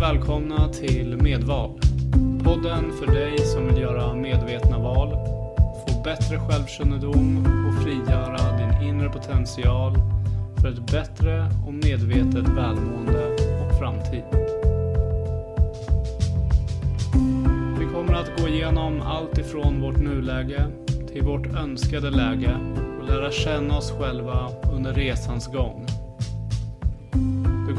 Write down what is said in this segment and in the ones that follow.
välkomna till Medval. Podden för dig som vill göra medvetna val, få bättre självkännedom och frigöra din inre potential för ett bättre och medvetet välmående och framtid. Vi kommer att gå igenom allt ifrån vårt nuläge till vårt önskade läge och lära känna oss själva under resans gång.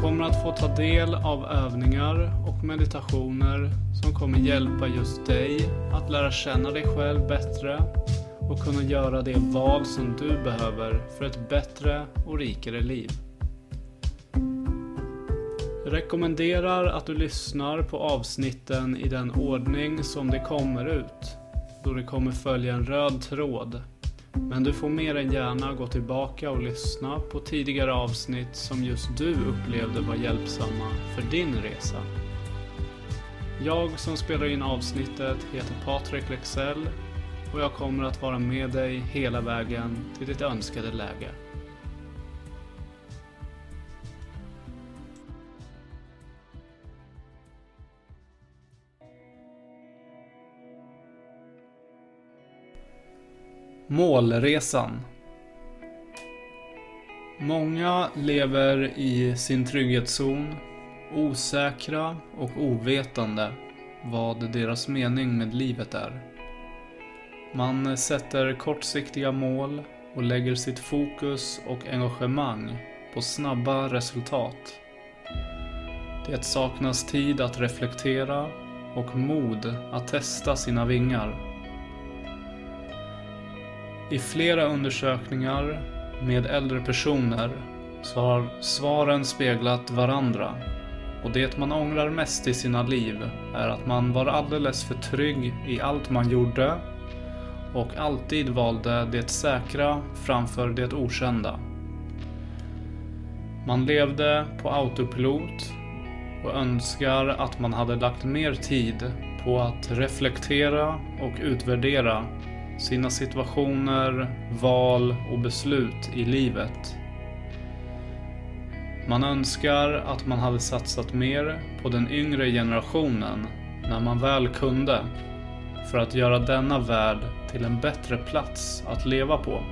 Du kommer att få ta del av övningar och meditationer som kommer hjälpa just dig att lära känna dig själv bättre och kunna göra det val som du behöver för ett bättre och rikare liv. Jag rekommenderar att du lyssnar på avsnitten i den ordning som de kommer ut, då det kommer följa en röd tråd men du får mer än gärna gå tillbaka och lyssna på tidigare avsnitt som just du upplevde var hjälpsamma för din resa. Jag som spelar in avsnittet heter Patrik Lexell och jag kommer att vara med dig hela vägen till ditt önskade läge. Målresan Många lever i sin trygghetszon, osäkra och ovetande vad deras mening med livet är. Man sätter kortsiktiga mål och lägger sitt fokus och engagemang på snabba resultat. Det saknas tid att reflektera och mod att testa sina vingar. I flera undersökningar med äldre personer så har svaren speglat varandra. Och det man ångrar mest i sina liv är att man var alldeles för trygg i allt man gjorde och alltid valde det säkra framför det okända. Man levde på autopilot och önskar att man hade lagt mer tid på att reflektera och utvärdera sina situationer, val och beslut i livet. Man önskar att man hade satsat mer på den yngre generationen när man väl kunde för att göra denna värld till en bättre plats att leva på.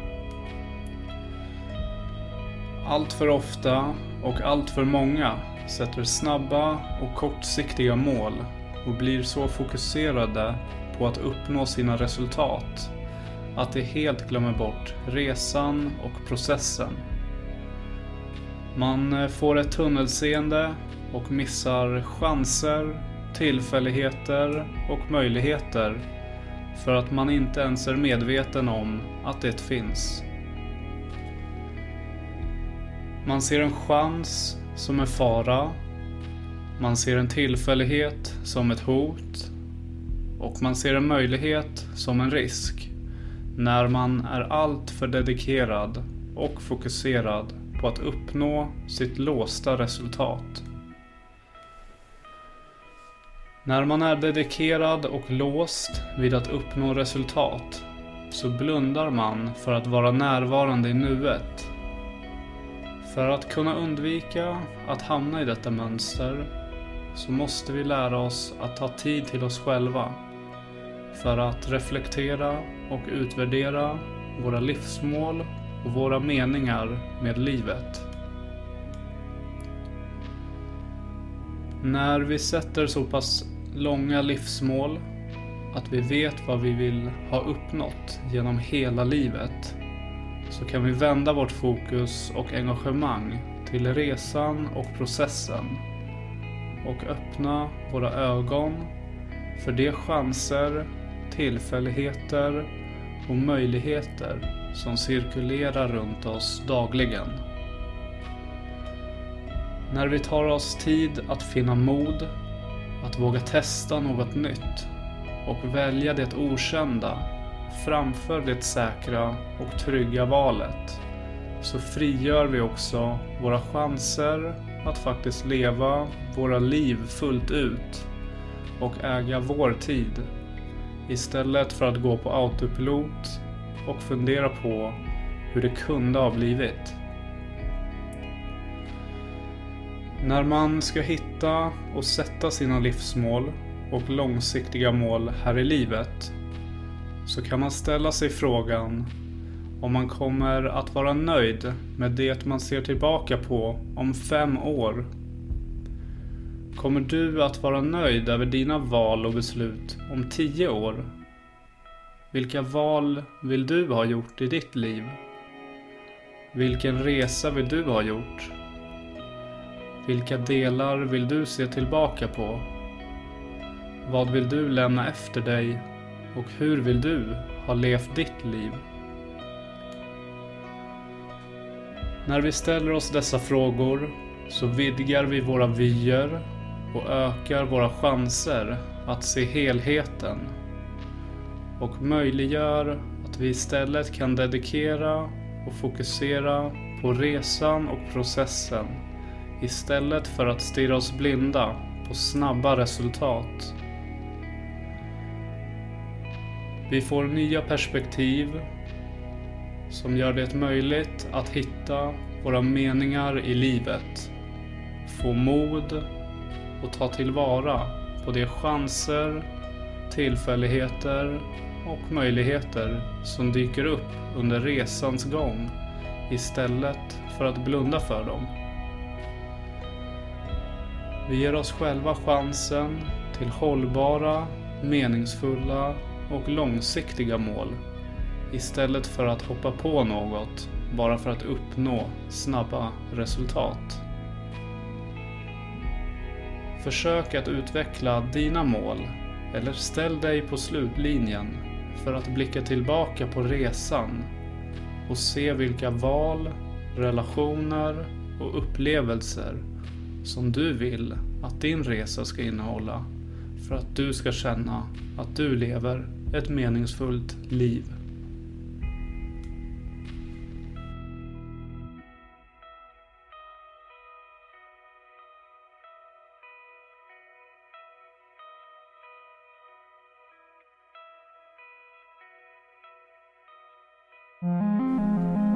Allt för ofta och allt för många sätter snabba och kortsiktiga mål och blir så fokuserade på att uppnå sina resultat att de helt glömmer bort resan och processen. Man eh, får ett tunnelseende och missar chanser, tillfälligheter och möjligheter för att man inte ens är medveten om att det finns. Man ser en chans som en fara. Man ser en tillfällighet som ett hot. Och man ser en möjlighet som en risk när man är alltför dedikerad och fokuserad på att uppnå sitt låsta resultat. När man är dedikerad och låst vid att uppnå resultat så blundar man för att vara närvarande i nuet. För att kunna undvika att hamna i detta mönster så måste vi lära oss att ta tid till oss själva för att reflektera och utvärdera våra livsmål och våra meningar med livet. När vi sätter så pass långa livsmål att vi vet vad vi vill ha uppnått genom hela livet så kan vi vända vårt fokus och engagemang till resan och processen och öppna våra ögon för de chanser tillfälligheter och möjligheter som cirkulerar runt oss dagligen. När vi tar oss tid att finna mod, att våga testa något nytt och välja det okända framför det säkra och trygga valet så frigör vi också våra chanser att faktiskt leva våra liv fullt ut och äga vår tid Istället för att gå på autopilot och fundera på hur det kunde ha blivit. När man ska hitta och sätta sina livsmål och långsiktiga mål här i livet så kan man ställa sig frågan om man kommer att vara nöjd med det man ser tillbaka på om fem år. Kommer du att vara nöjd över dina val och beslut om tio år? Vilka val vill du ha gjort i ditt liv? Vilken resa vill du ha gjort? Vilka delar vill du se tillbaka på? Vad vill du lämna efter dig och hur vill du ha levt ditt liv? När vi ställer oss dessa frågor så vidgar vi våra vyer och ökar våra chanser att se helheten och möjliggör att vi istället kan dedikera och fokusera på resan och processen istället för att stirra oss blinda på snabba resultat. Vi får nya perspektiv som gör det möjligt att hitta våra meningar i livet, få mod och ta tillvara på de chanser, tillfälligheter och möjligheter som dyker upp under resans gång istället för att blunda för dem. Vi ger oss själva chansen till hållbara, meningsfulla och långsiktiga mål istället för att hoppa på något bara för att uppnå snabba resultat. Försök att utveckla dina mål eller ställ dig på slutlinjen för att blicka tillbaka på resan och se vilka val, relationer och upplevelser som du vill att din resa ska innehålla för att du ska känna att du lever ett meningsfullt liv.